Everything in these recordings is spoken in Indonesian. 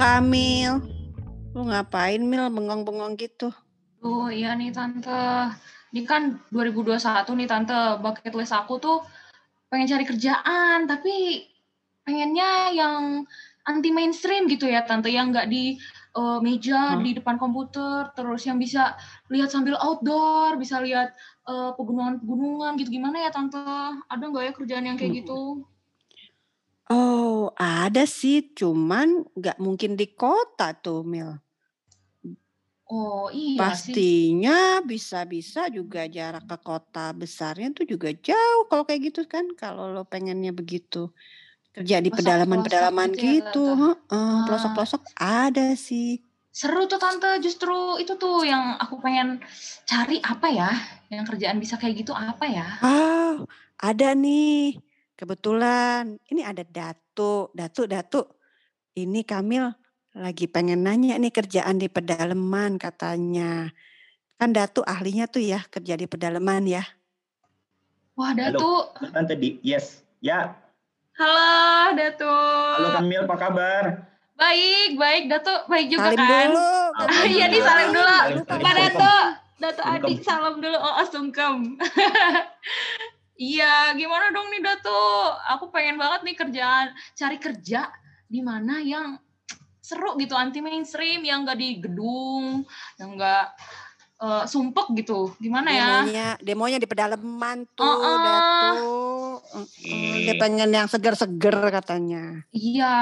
Kamil. Lu ngapain Mil bengong-bengong gitu? Oh iya nih Tante. Ini kan 2021 nih Tante. Bucket list aku tuh pengen cari kerjaan. Tapi pengennya yang anti mainstream gitu ya Tante. Yang nggak di uh, meja hmm. di depan komputer. Terus yang bisa lihat sambil outdoor. Bisa lihat uh, pegunungan-pegunungan gitu. Gimana ya Tante? Ada nggak ya kerjaan yang kayak hmm. gitu? Oh, ada sih, cuman nggak mungkin di kota tuh, Mil. Oh, iya Pastinya bisa-bisa juga jarak ke kota besarnya tuh juga jauh kalau kayak gitu kan, kalau lo pengennya begitu. Kerja di pedalaman-pedalaman gitu, gitu ah. pelosok-pelosok ada sih. Seru tuh Tante, justru itu tuh yang aku pengen cari apa ya, yang kerjaan bisa kayak gitu apa ya? Ah, ada nih. Kebetulan ini ada Datu, Datu, Datu. Ini Kamil lagi pengen nanya nih kerjaan di pedalaman katanya. Kan Datu ahlinya tuh ya kerja di pedalaman ya. Wah Datu. Halo, Tante Di, yes. Ya. Halo Datu. Halo Kamil, apa kabar? Baik, baik. Datu baik juga salim kan? Dulu. Iya nih salim dulu. Pak Datu. Datu adik salam dulu. Oh, sungkem. Iya, gimana dong nih Dato? Aku pengen banget nih kerjaan, cari kerja di mana yang seru gitu, anti mainstream, yang gak di gedung, yang gak uh, sumpek gitu. Gimana ya? Demonya, demonya di pedalaman tuh, uh -uh. Dato. Uh, dia pengen yang seger-seger katanya. Iya.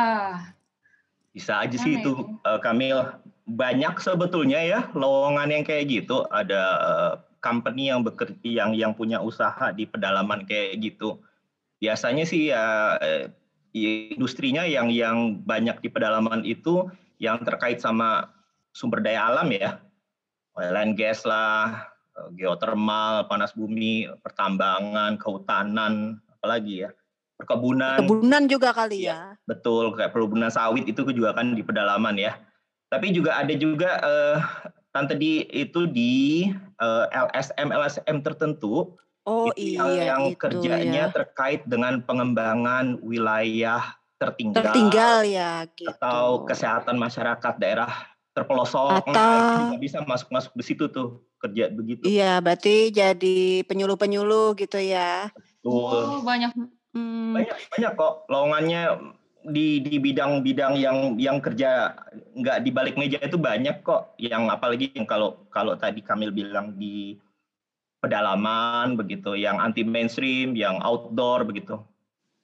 Bisa aja sih itu, uh, Kamil. Banyak sebetulnya ya lowongan yang kayak gitu. Ada uh, company yang bekerja yang yang punya usaha di pedalaman kayak gitu. Biasanya sih ya eh, industrinya yang yang banyak di pedalaman itu yang terkait sama sumber daya alam ya. Oil and gas lah eh, geotermal panas bumi pertambangan kehutanan apalagi ya. Perkebunan. Perkebunan juga kali ya, ya. betul. Kayak perkebunan sawit itu juga kan di pedalaman ya. Tapi juga ada juga eh, tante di itu di uh, LSM LSM tertentu oh itu iya yang, itu kerjanya ya. terkait dengan pengembangan wilayah tertinggal tertinggal ya gitu. atau kesehatan masyarakat daerah terpelosok atau nah, bisa masuk masuk di situ tuh kerja begitu iya berarti jadi penyuluh penyuluh gitu ya Betul. oh banyak hmm. banyak banyak kok lowongannya di di bidang-bidang yang yang kerja nggak di balik meja itu banyak kok. Yang apalagi yang kalau kalau tadi Kamil bilang di pedalaman begitu yang anti mainstream yang outdoor begitu.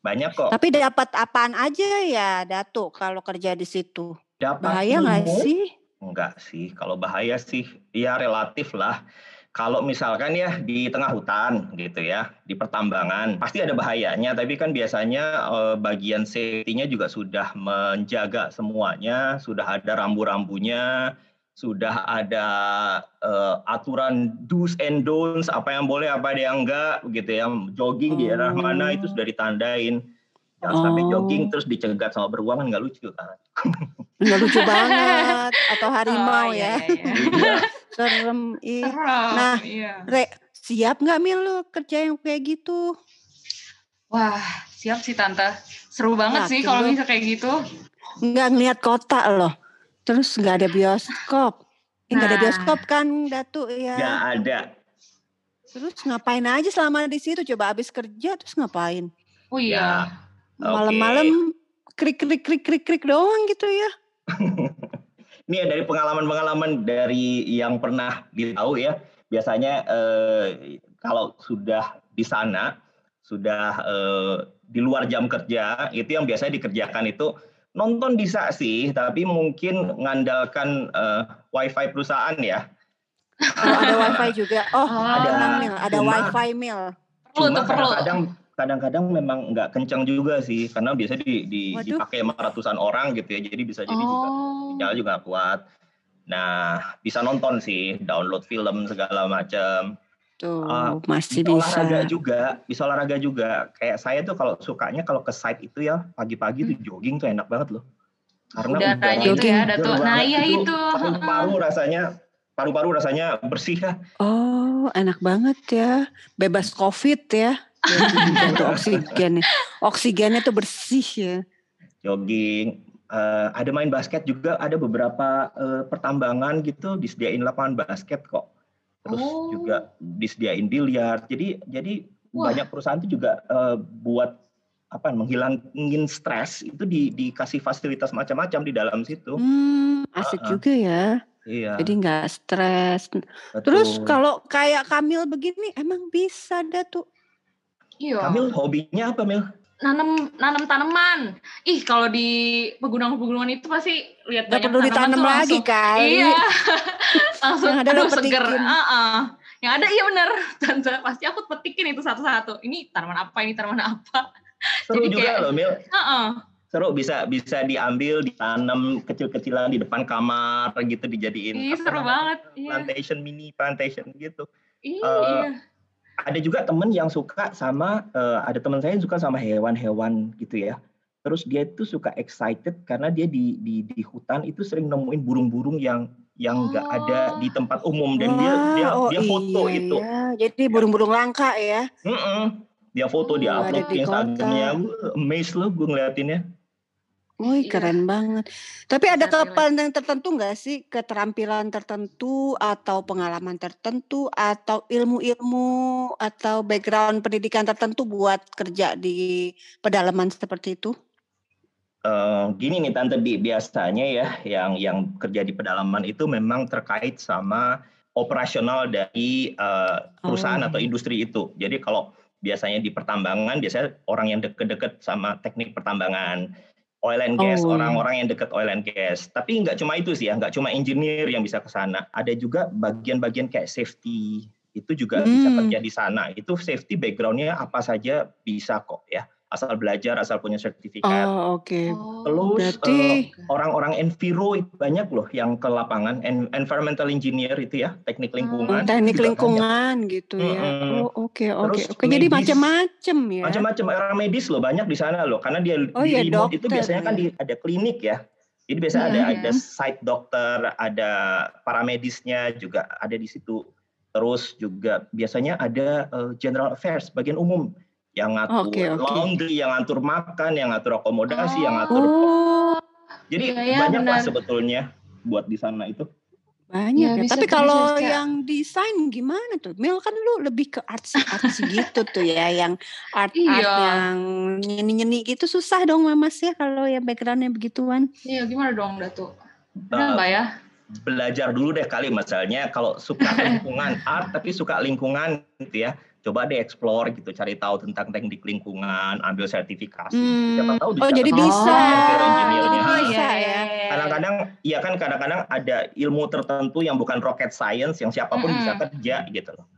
Banyak kok. Tapi dapat apaan aja ya Datuk kalau kerja di situ? Dapat bahaya nggak sih? Enggak sih. Kalau bahaya sih ya relatif lah kalau misalkan ya di tengah hutan gitu ya, di pertambangan, pasti ada bahayanya, tapi kan biasanya eh, bagian safety-nya juga sudah menjaga semuanya, sudah ada rambu-rambunya, sudah ada uh, aturan do's and don'ts, apa yang boleh, apa yang enggak, gitu ya. Jogging oh. di daerah mana itu sudah ditandain. Jangan oh. sampai jogging terus dicegat sama beruang kan nggak lucu kan. Nggak lucu banget. Atau harimau oh, ya. Iya, iya. iya. Serem. Ih. Nah, iya. Re, siap nggak Mil lu kerja yang kayak gitu? Wah, siap sih Tante. Seru banget Yakin sih kalau bisa kayak gitu. Nggak ngeliat kota loh. Terus nggak ada bioskop. Eh, nggak nah. ada bioskop kan, Datu ya? Nggak ada. Terus ngapain aja selama di situ? Coba habis kerja terus ngapain? Oh iya. Ya. Malam-malam krik krik krik krik krik doang gitu ya. Ini ya dari pengalaman-pengalaman dari yang pernah ditahu ya. Biasanya eh, kalau sudah di sana, sudah eh, di luar jam kerja, itu yang biasanya dikerjakan itu nonton bisa sih, tapi mungkin mengandalkan eh, wifi perusahaan ya. Oh, ada wifi juga. Oh, ada, ada mil, ada cuma, wifi mil. Cuma kadang-kadang kadang-kadang memang nggak kencang juga sih karena biasa di, di dipakai sama ratusan orang gitu ya jadi bisa jadi oh. juga sinyal juga kuat. Nah bisa nonton sih download film segala macam Tuh, uh, masih bisa, bisa. olahraga juga bisa olahraga juga. Kayak saya tuh kalau sukanya kalau ke site itu ya pagi-pagi hmm. tuh jogging tuh enak banget loh. Karena udaranya itu ya Dato nah iya itu. Paru-paru rasanya paru-paru rasanya bersih ya oh enak banget ya. Bebas covid ya itu oksigen oksigennya tuh bersih ya jogging uh, ada main basket juga, ada beberapa uh, pertambangan gitu disediain lapangan basket kok. Terus oh. juga disediain biliar. Jadi jadi Wah. banyak perusahaan itu juga uh, buat apa menghilangin stres itu di, dikasih fasilitas macam-macam di dalam situ. Hmm, asik uh -uh. juga ya. Iya. Jadi nggak stres. Terus kalau kayak Kamil begini emang bisa dah tuh. Iya. Kamil hobinya apa Mil? nanam nanam tanaman. Ih kalau di pegunungan-pegunungan itu pasti lihat banyak perlu ditanam lagi kan. Iya. langsung ada aduh seger. Uh -uh. Yang ada iya bener. Tante pasti aku petikin itu satu-satu. Ini tanaman apa? Ini tanaman apa? Seru Jadi juga kayak, loh Mil. Uh -uh. Seru bisa bisa diambil ditanam kecil-kecilan di depan kamar gitu dijadiin. Iya seru banget. Iya. Plantation iya. mini plantation gitu. Iya. Uh, ada juga temen yang suka sama uh, ada teman saya yang suka sama hewan-hewan gitu ya terus dia itu suka excited karena dia di di di hutan itu sering nemuin burung-burung yang yang nggak oh. ada di tempat umum dan Wah, dia dia oh dia foto iya, itu iya. jadi burung-burung langka ya mm -mm. dia foto oh, dia upload di Instagramnya amazed loh gue ngeliatinnya Wih iya. keren banget. Tapi ada keterampilan tertentu nggak sih? Keterampilan tertentu atau pengalaman tertentu atau ilmu-ilmu atau background pendidikan tertentu buat kerja di pedalaman seperti itu? Uh, gini nih tante Bi, biasanya ya yang yang kerja di pedalaman itu memang terkait sama operasional dari uh, perusahaan oh. atau industri itu. Jadi kalau biasanya di pertambangan biasanya orang yang deket-deket sama teknik pertambangan oil and gas, oh. orang-orang yang dekat oil and gas. Tapi nggak cuma itu sih ya, nggak cuma engineer yang bisa ke sana. Ada juga bagian-bagian kayak safety, itu juga hmm. bisa kerja di sana. Itu safety backgroundnya apa saja bisa kok ya asal belajar, asal punya sertifikat. Oh, oke. Okay. Terus Berarti... uh, orang-orang enviro banyak loh yang ke lapangan, en environmental engineer itu ya, teknik oh, lingkungan. Oh, teknik lingkungan banyak. gitu ya. Oh, oke, oke. Oke, jadi macam-macam ya. Macam-macam orang medis loh, banyak di sana loh. Karena dia oh, di iya, itu biasanya kan ya. di, ada klinik ya. Jadi biasa yeah, ada yeah. ada site dokter, ada paramedisnya juga ada di situ. Terus juga biasanya ada uh, general affairs, bagian umum yang ngatur okay, okay. laundry, yang ngatur makan, yang ngatur akomodasi, oh. yang ngatur oh. Jadi ya, ya, banyak lah sebetulnya buat di sana itu. Banyak ya, ya. Tapi kalau bisa. yang desain gimana tuh? Mil kan lu lebih ke artsy artsy gitu tuh ya, yang art art iya. yang nyeni nyeni gitu susah dong mas ya kalau ya backgroundnya begituan. Iya gimana dong Datu? Benar uh, ya? Belajar dulu deh kali misalnya kalau suka lingkungan art tapi suka lingkungan gitu ya coba deh explore gitu cari tahu tentang teknik lingkungan ambil sertifikasi hmm. siapa tahu bisa oh jadi bisa engineer-nya oh, iya, iya, iya. kadang-kadang iya kan kadang-kadang ada ilmu tertentu yang bukan rocket science yang siapa pun mm -hmm. bisa kerja gitu loh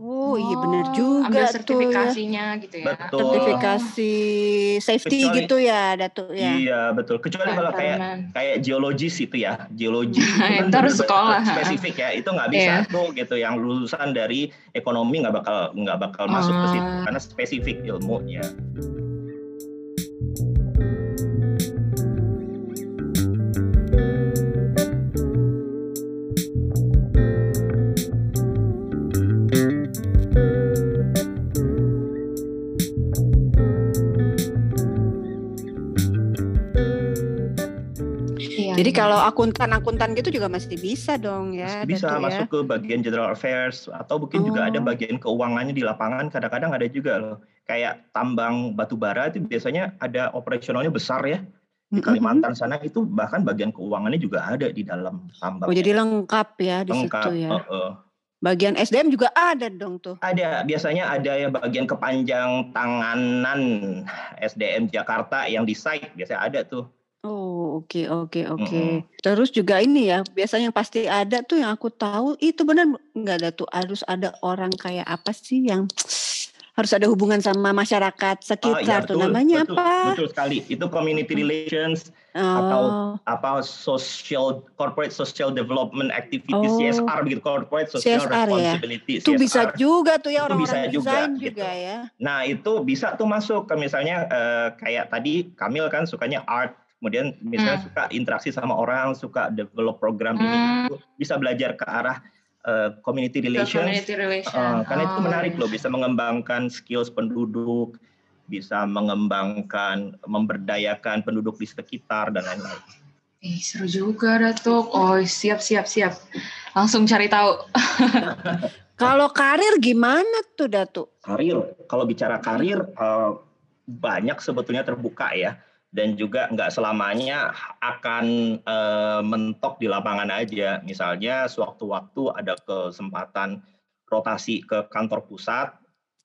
Oh, iya benar oh, juga ambil sertifikasinya tuh, ya. gitu ya. Betul. Sertifikasi safety kecuali, gitu ya, Datu ya. Iya, betul. Kecuali nah, kalau kayak kayak geologis itu ya, geologi itu kan harus sekolah spesifik ya. Itu nggak bisa yeah. tuh gitu yang lulusan dari ekonomi nggak bakal nggak bakal masuk ke situ ah. karena spesifik ilmunya. Kalau akuntan-akuntan gitu juga masih bisa dong ya. Masih bisa ya? masuk ya? ke bagian general affairs atau mungkin oh. juga ada oh. bagian keuangannya di lapangan. Kadang-kadang ada juga loh. Kayak tambang batu bara itu biasanya ada operasionalnya besar ya. Di Kalimantan sana itu bahkan bagian keuangannya juga ada di dalam tambang. Oh jadi lengkap ya di lengkap, situ ya. Uh, uh. Bagian SDM juga ada dong tuh. Ada, biasanya ada ya bagian kepanjang tanganan SDM Jakarta yang di site biasanya ada tuh. Oh, oke oke oke. Terus juga ini ya, biasanya yang pasti ada tuh yang aku tahu itu benar nggak ada tuh harus ada orang kayak apa sih yang harus ada hubungan sama masyarakat oh, sekitar oh, ya, tuh namanya betul, apa? Betul sekali. Itu community relations oh. atau apa social corporate social development activity oh. CSR begitu corporate social CSR, ya? responsibility. Ya? Itu bisa juga tuh ya orang-orang desain juga, juga gitu. ya. Nah, itu bisa tuh masuk ke misalnya uh, kayak tadi Kamil kan sukanya art kemudian misalnya hmm. suka interaksi sama orang, suka develop program hmm. ini, itu bisa belajar ke arah uh, community relations, community relation. uh, karena oh, itu menarik loh, bisa mengembangkan skills penduduk, bisa mengembangkan, memberdayakan penduduk di sekitar dan lain-lain. Eh, seru juga Datuk. Oh, siap siap siap. Langsung cari tahu. Kalau karir gimana tuh Datuk? Karir, kalau bicara karir uh, banyak sebetulnya terbuka ya dan juga nggak selamanya akan uh, mentok di lapangan aja. Misalnya sewaktu-waktu ada kesempatan rotasi ke kantor pusat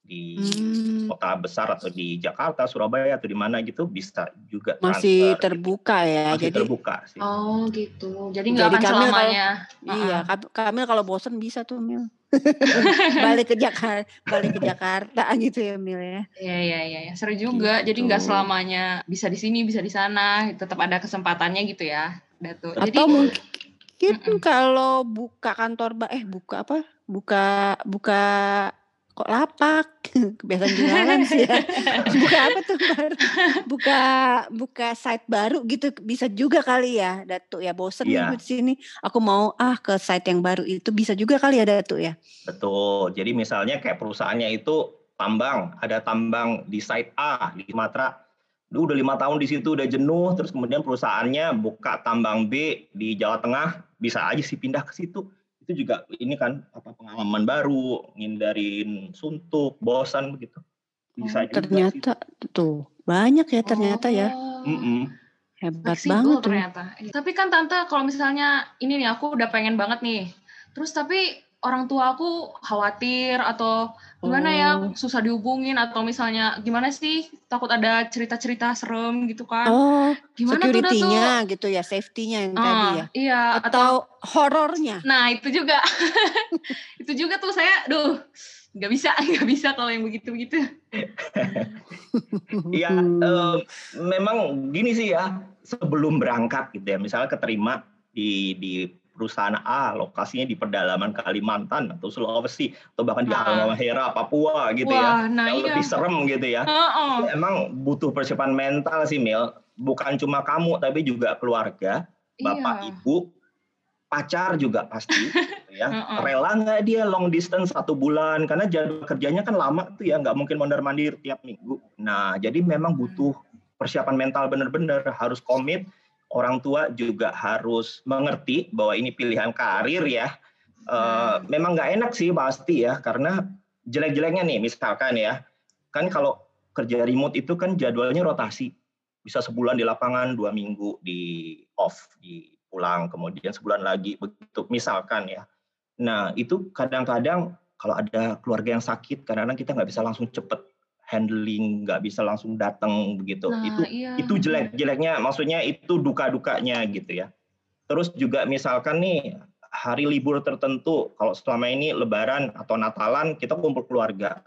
di hmm. kota besar atau di Jakarta, Surabaya atau di mana gitu bisa juga masih transfer, terbuka ya. Masih jadi terbuka sih. Oh gitu. Jadi nggak akan selamanya. Kalau, Iya, Kamil kalau bosen bisa tuh Mil. balik ke Jakarta, balik ke Jakarta gitu ya Mil ya. Iya iya iya, ya. seru juga. Gitu. Jadi nggak selamanya bisa di sini, bisa di sana, tetap ada kesempatannya gitu ya, Datu. Atau Jadi, mungkin mm -mm. kalau buka kantor eh buka apa? Buka buka kok lapak? Kebiasaan jualan sih ya. Buka apa tuh baru buka buka site baru gitu bisa juga kali ya Datu ya. Bosen yeah. di sini. Aku mau ah ke site yang baru itu bisa juga kali ya Datu ya. Betul. Jadi misalnya kayak perusahaannya itu tambang ada tambang di site A di Sumatera. Duh, udah lima tahun di situ udah jenuh terus kemudian perusahaannya buka tambang B di Jawa Tengah bisa aja sih pindah ke situ itu juga ini kan apa pengalaman baru, ngindarin suntuk, bosan begitu. Bisa oh, ternyata sih. tuh banyak ya ternyata ya. oh. ya. Mm -mm. Hebat Flexible banget ternyata. Tuh. Tapi kan tante kalau misalnya ini nih aku udah pengen banget nih. Terus tapi orang tua aku khawatir atau gimana ya, oh. ya susah dihubungin atau misalnya gimana sih takut ada cerita-cerita serem gitu kan. Oh gimana security-nya gitu ya safety-nya yang uh, tadi ya? iya atau, atau horornya nah itu juga. Itu juga tuh saya duh nggak bisa nggak bisa kalau yang begitu-begitu. Iya uh, memang gini sih ya sebelum berangkat gitu ya misalnya keterima di di perusahaan A lokasinya di pedalaman Kalimantan atau Sulawesi atau bahkan di ah. Halmahera Papua gitu ya. Wah, ya nah yang iya. lebih serem gitu ya uh -uh. emang butuh persiapan mental sih Mil bukan cuma kamu tapi juga keluarga bapak iya. ibu pacar juga pasti gitu ya uh -uh. rela nggak dia long distance satu bulan karena jadwal kerjanya kan lama tuh ya nggak mungkin mondar mandir tiap minggu nah jadi memang hmm. butuh persiapan mental bener-bener harus komit orang tua juga harus mengerti bahwa ini pilihan karir ya. Uh, memang nggak enak sih pasti ya, karena jelek-jeleknya nih misalkan ya, kan kalau kerja remote itu kan jadwalnya rotasi, bisa sebulan di lapangan, dua minggu di off, di pulang, kemudian sebulan lagi begitu misalkan ya. Nah itu kadang-kadang kalau ada keluarga yang sakit, kadang-kadang kita nggak bisa langsung cepet handling nggak bisa langsung datang begitu. Nah, itu iya. itu jelek jeleknya maksudnya itu duka dukanya gitu ya. Terus juga misalkan nih hari libur tertentu kalau selama ini lebaran atau natalan kita kumpul keluarga.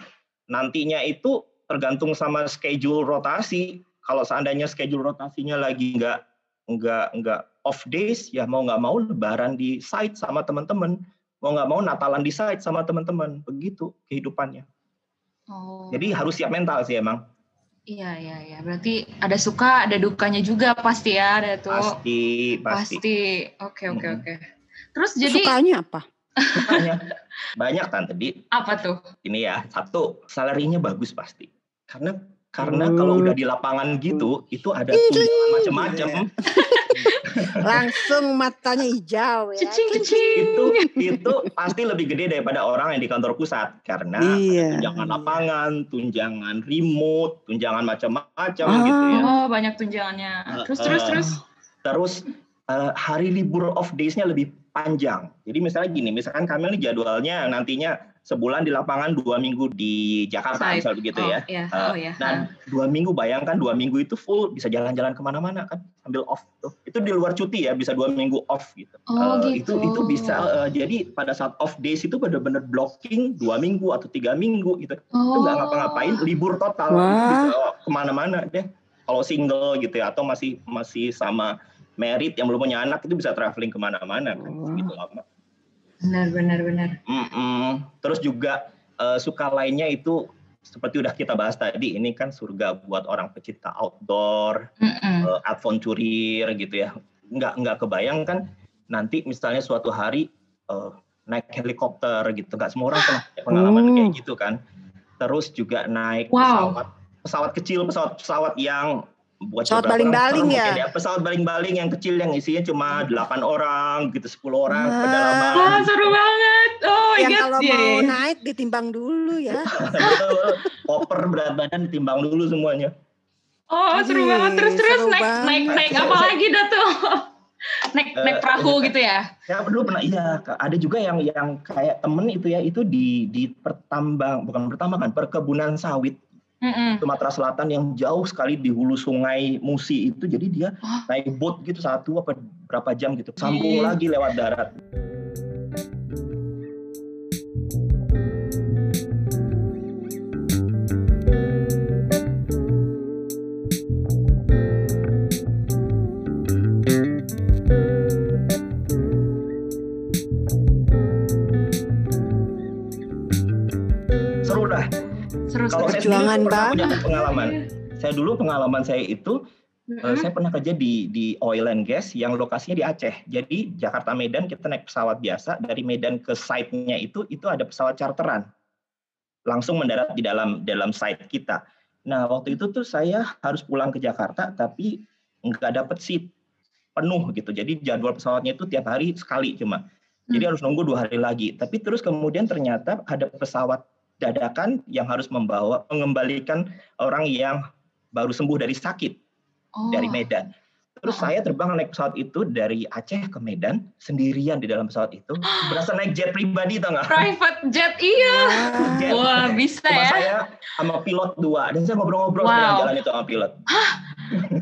Nantinya itu tergantung sama schedule rotasi. Kalau seandainya schedule rotasinya lagi nggak nggak nggak off days ya mau nggak mau lebaran di site sama teman-teman. Mau nggak mau natalan di site sama teman-teman. Begitu kehidupannya Oh. Jadi harus siap mental sih emang. Iya iya iya. Berarti ada suka, ada dukanya juga pasti ya, ada tuh. Pasti, pasti. Pasti. Oke oke hmm. oke. Terus jadi sukanya apa? Sukanya banyak tante di. Apa tuh? Ini ya, satu, salarinya bagus pasti. Karena karena kalau udah di lapangan gitu, itu ada tunjangan macam-macam. Langsung matanya hijau ya. Cicing, cicing. Itu itu pasti lebih gede daripada orang yang di kantor pusat karena iya. tunjangan lapangan, tunjangan remote, tunjangan macam-macam oh. gitu ya. Oh, banyak tunjangannya. Terus uh, terus terus. Terus uh, hari libur off days-nya lebih panjang. Jadi misalnya gini, misalkan kami ini jadwalnya nantinya sebulan di lapangan dua minggu di Jakarta Side. misal begitu oh, ya. Iya. Uh, oh, iya. Dan dua minggu bayangkan dua minggu itu full bisa jalan-jalan ke mana-mana kan sambil off tuh. Itu di luar cuti ya bisa dua minggu off gitu. Oh, uh, gitu. Itu itu bisa uh, jadi pada saat off days itu benar-benar blocking dua minggu atau tiga minggu gitu. Oh. Itu nggak ngapa-ngapain libur total bisa ke mana-mana deh. Kalau single gitu ya atau masih masih sama merit yang belum punya anak itu bisa traveling ke mana-mana kan oh. gitu lama. Benar, benar, benar. Mm -mm. Terus juga uh, suka lainnya itu seperti udah kita bahas tadi, ini kan surga buat orang pecinta outdoor, mm -mm. uh, adventurer gitu ya. Nggak nggak kebayang kan nanti misalnya suatu hari uh, naik helikopter gitu, nggak semua orang pernah pengalaman mm. kayak gitu kan. Terus juga naik wow. pesawat pesawat kecil, pesawat-pesawat yang buat pesawat baling-baling ya? ya pesawat baling-baling yang kecil yang isinya cuma 8 orang gitu 10 orang ah, pedalaman. Wah seru banget. Oh yang kalau yeah. mau naik ditimbang dulu ya. Koper berat badan ditimbang dulu semuanya. Oh seru banget. Terus terus naik, banget. naik naik apa lagi dah tuh? Naik uh, naik perahu gitu ya? ya dulu pernah iya ada juga yang yang kayak temen itu ya itu di di pertambang bukan pertambangan perkebunan sawit Mm-mm. Sumatera Selatan yang jauh sekali di hulu sungai Musi itu jadi dia oh. naik boat gitu satu apa berapa jam gitu sambung mm. lagi lewat darat. Perjuangan pengalaman. Saya dulu pengalaman saya itu mm-hmm. saya pernah kerja di di oil and gas yang lokasinya di Aceh. Jadi Jakarta Medan kita naik pesawat biasa dari Medan ke site-nya itu itu ada pesawat charteran. Langsung mendarat di dalam dalam site kita. Nah, waktu itu tuh saya harus pulang ke Jakarta tapi nggak dapet seat penuh gitu. Jadi jadwal pesawatnya itu tiap hari sekali cuma. Jadi hmm. harus nunggu dua hari lagi. Tapi terus kemudian ternyata ada pesawat dadakan yang harus membawa mengembalikan orang yang baru sembuh dari sakit oh. dari Medan. Terus oh. saya terbang naik pesawat itu dari Aceh ke Medan sendirian di dalam pesawat itu. Berasa naik jet pribadi tau nggak? Private jet iya. Jet. Wah bisa Cuma ya. saya sama pilot dua dan saya ngobrol-ngobrol wow. jalan itu sama pilot. Hah?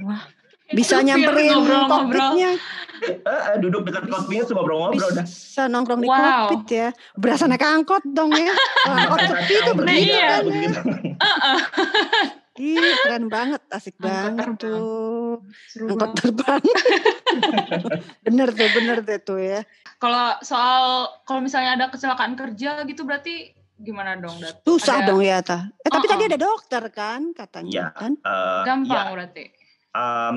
Wah. Bisa nyamperin kokpitnya. Uh, duduk dekat kokpitnya cuma ngobrol-ngobrol dah. Bisa nongkrong di wow. kokpit ya. Berasa naik angkot dong ya. Sepi itu begitu iya. kan. Iya keren banget, asik angkot banget terbang. tuh. Seru angkot terbang. bener tuh, bener tuh, tuh ya. Kalau soal, kalau misalnya ada kecelakaan kerja gitu berarti gimana dong? Dat? Susah ada... dong ya, ta. Eh, tapi uh -uh. tadi ada dokter kan katanya ya, kan? Uh, Gampang ya. berarti um,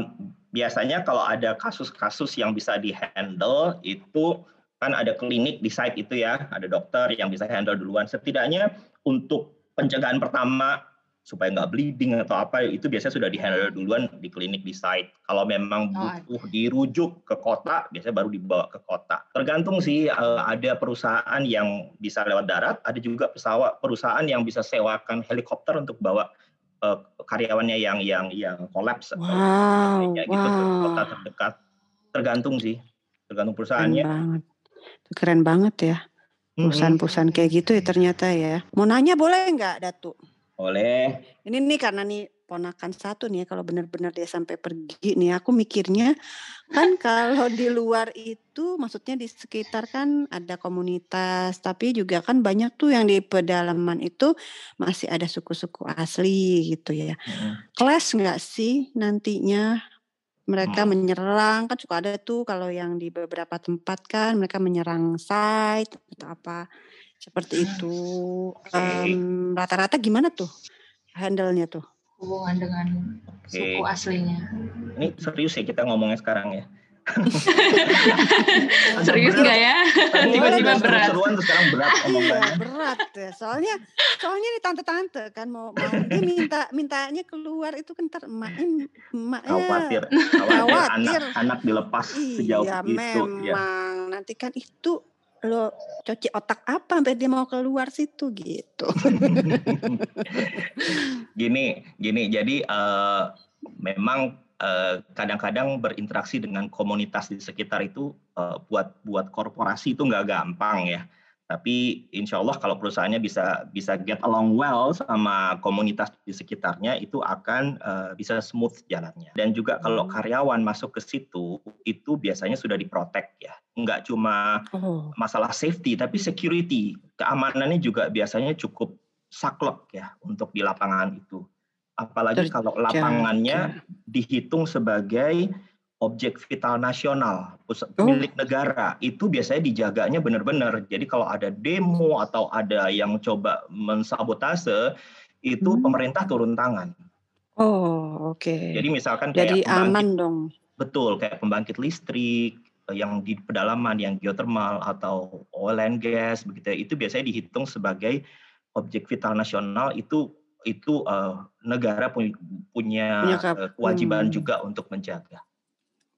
biasanya kalau ada kasus-kasus yang bisa dihandle itu kan ada klinik di site itu ya, ada dokter yang bisa handle duluan. Setidaknya untuk pencegahan pertama supaya nggak bleeding atau apa itu biasanya sudah dihandle duluan di klinik di site. Kalau memang oh, butuh dirujuk ke kota, biasanya baru dibawa ke kota. Tergantung sih eh, ada perusahaan yang bisa lewat darat, ada juga pesawat perusahaan yang bisa sewakan helikopter untuk bawa uh, karyawannya yang yang yang kolaps wow, atau gitu wow. ke kota terdekat. Tergantung sih tergantung perusahaannya keren banget. Keren banget ya perusahaan-perusahaan kayak gitu ya ternyata ya. Mau nanya boleh nggak Datu? Boleh. Ini nih karena nih ponakan satu nih ya kalau benar-benar dia sampai pergi nih aku mikirnya kan kalau di luar itu maksudnya di sekitar kan ada komunitas tapi juga kan banyak tuh yang di pedalaman itu masih ada suku-suku asli gitu ya. Hmm. Kelas nggak sih nantinya mereka hmm. menyerang kan suka ada tuh kalau yang di beberapa tempat kan mereka menyerang site atau apa seperti itu. Um, rata-rata gimana tuh handle-nya tuh? Hubungan dengan suku aslinya. Ini serius ya kita ngomongnya sekarang ya. serius nggak ya? Tiba-tiba berat. Seruan terus sekarang berat Iya, berat ya. Soalnya soalnya nih tante-tante kan mau mau dia minta mintanya keluar itu kan ntar emak emak khawatir, khawatir, anak anak dilepas iya, sejauh itu. Memang ya. nanti kan itu lo cuci otak apa sampai dia mau keluar situ gitu. gini, gini. Jadi uh, memang eh, kadang-kadang berinteraksi dengan komunitas di sekitar itu uh, buat buat korporasi itu nggak gampang ya. Tapi insya Allah kalau perusahaannya bisa bisa get along well sama komunitas di sekitarnya itu akan uh, bisa smooth jalannya. Dan juga kalau hmm. karyawan masuk ke situ itu biasanya sudah diprotek ya. Enggak cuma oh. masalah safety tapi security, keamanannya juga biasanya cukup saklek ya untuk di lapangan itu. Apalagi kalau lapangannya dihitung sebagai objek vital nasional oh. milik negara itu biasanya dijaganya benar-benar. Jadi kalau ada demo atau ada yang coba mensabotase itu hmm. pemerintah turun tangan. Oh, oke. Okay. Jadi misalkan kayak Jadi aman dong. Betul, kayak pembangkit listrik eh, yang di pedalaman yang geothermal atau oil and gas begitu ya, itu biasanya dihitung sebagai objek vital nasional itu itu uh, negara punya, punya uh, kewajiban hmm. juga untuk menjaga.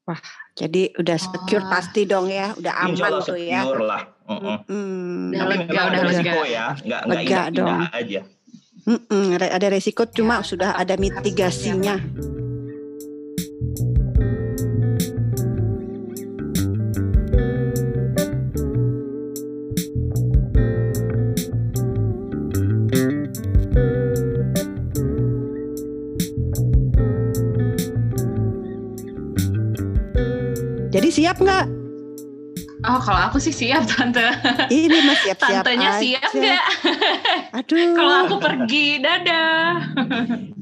Wah, jadi udah secure oh. pasti dong ya, udah aman Insya Allah tuh ya. secure lah. Mm -mm. Hmm. Tapi lega, ada resiko ya, nggak nggak indah, dong. aja. Mm -mm, ada resiko cuma ya, sudah ada mitigasinya. Jadi siap nggak? Oh, kalau aku sih siap tante. Ini mas siap-siap Tantenya aja. siap nggak? Aduh. kalau aku pergi, dadah.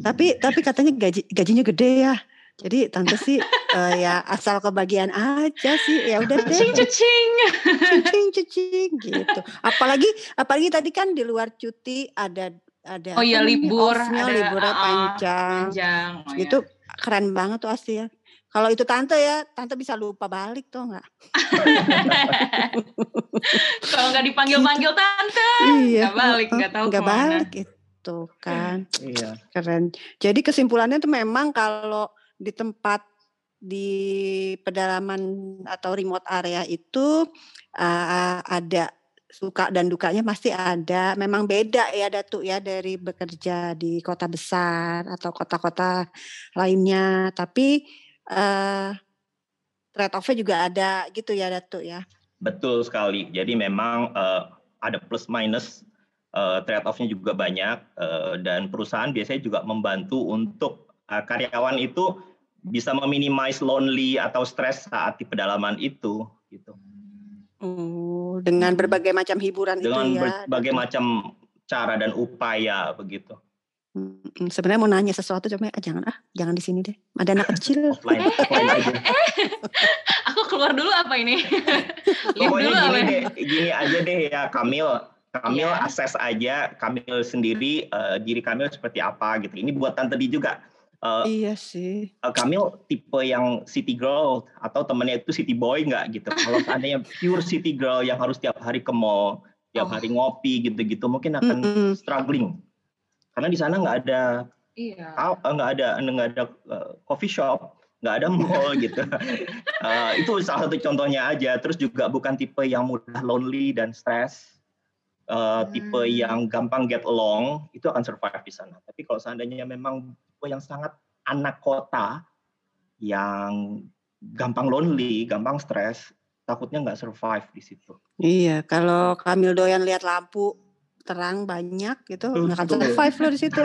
tapi tapi katanya gaji gajinya gede ya. Jadi tante sih uh, ya asal kebagian aja sih. Ya udah deh. Cing cing. Cing cing gitu. Apalagi apalagi tadi kan di luar cuti ada ada Oh iya libur, ada liburnya uh, panjang. panjang. Oh, itu ya. keren banget tuh asli ya. Kalau itu tante ya, tante bisa lupa balik tuh nggak? Kalau nggak dipanggil-panggil tante, iya. nggak balik, nggak tahu nggak balik itu kan. Iya. Keren. Jadi kesimpulannya tuh memang kalau di tempat di pedalaman atau remote area itu uh, ada suka dan dukanya pasti ada. Memang beda ya Datu ya dari bekerja di kota besar atau kota-kota lainnya. Tapi uh, trade off-nya juga ada gitu ya Datu ya. Betul sekali. Jadi memang uh, ada plus minus uh, trade off-nya juga banyak uh, dan perusahaan biasanya juga membantu untuk uh, karyawan itu bisa meminimize lonely atau stres saat di pedalaman itu gitu. Oh, dengan berbagai macam hiburan dengan itu ya. Dengan berbagai macam cara dan upaya begitu. Hmm, sebenarnya mau nanya sesuatu cuma ah, jangan ah jangan di sini deh. Ada anak kecil. Offline, offline aja. aku keluar dulu apa ini? Pokoknya gini apa deh gini aja deh ya Kamil. Kamil yeah. akses aja Kamil sendiri uh, diri Kamil seperti apa gitu. Ini buat tante di juga. Uh, iya sih. uh, Kamil tipe yang city girl atau temennya itu city boy nggak gitu? Kalau seandainya pure city girl yang harus tiap hari ke mall tiap oh. hari ngopi gitu-gitu mungkin akan mm -mm. struggling karena di sana nggak ada iya. Eh, nggak ada nggak ada uh, coffee shop nggak ada mall gitu. Uh, itu salah satu contohnya aja. Terus juga bukan tipe yang mudah lonely dan stress. Uh, hmm. tipe yang gampang get along itu akan survive di sana. Tapi kalau seandainya memang tipe yang sangat anak kota yang gampang lonely gampang stress takutnya nggak survive di situ. Iya kalau Kamil doyan lihat lampu terang banyak gitu. Nggak akan survive lo di situ.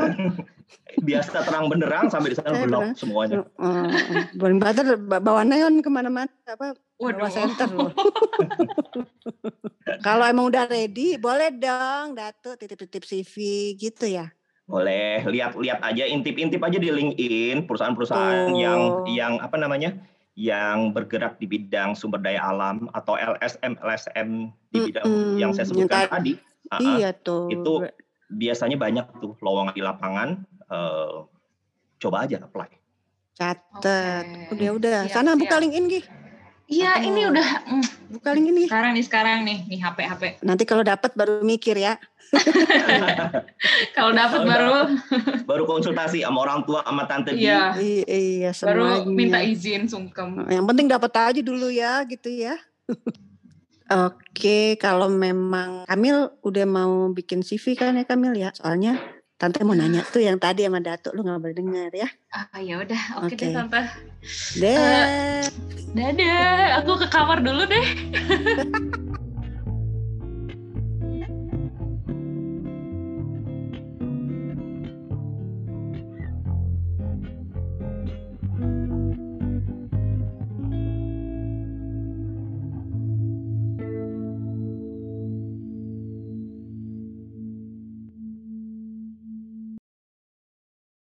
Biasa terang benerang sampai di sana belok semuanya. Uh, Butter bawa neon ke mana-mana apa bawa center loh kalau emang udah ready boleh dong Datu titip-titip CV gitu ya. Boleh. Lihat-lihat aja intip-intip aja di LinkedIn perusahaan-perusahaan oh. yang yang apa namanya yang bergerak di bidang sumber daya alam atau LSM LSM di bidang mm -hmm. yang saya sebutkan tadi Uh, iya tuh. Itu biasanya banyak tuh lowongan di lapangan. Uh, coba aja apply. Catet. Okay. Udah udah. Siap, Sana siap. buka LinkedIn Gih. Iya, ini udah mm, buka link ini. Sekarang nih, sekarang nih, nih HP HP. Nanti kalau dapat baru mikir ya. kalau dapat baru baru konsultasi sama orang tua sama tante Iya. Iya, semuanya. Baru minta izin sungkem. Yang penting dapat aja dulu ya, gitu ya. Oke, kalau memang Kamil udah mau bikin CV kan ya Kamil ya? Soalnya Tante mau nanya tuh yang tadi sama Datuk lu nggak boleh dengar ya? Ah ya udah, oke okay. deh Tante. Deh. Uh, dadah, aku ke kamar dulu deh.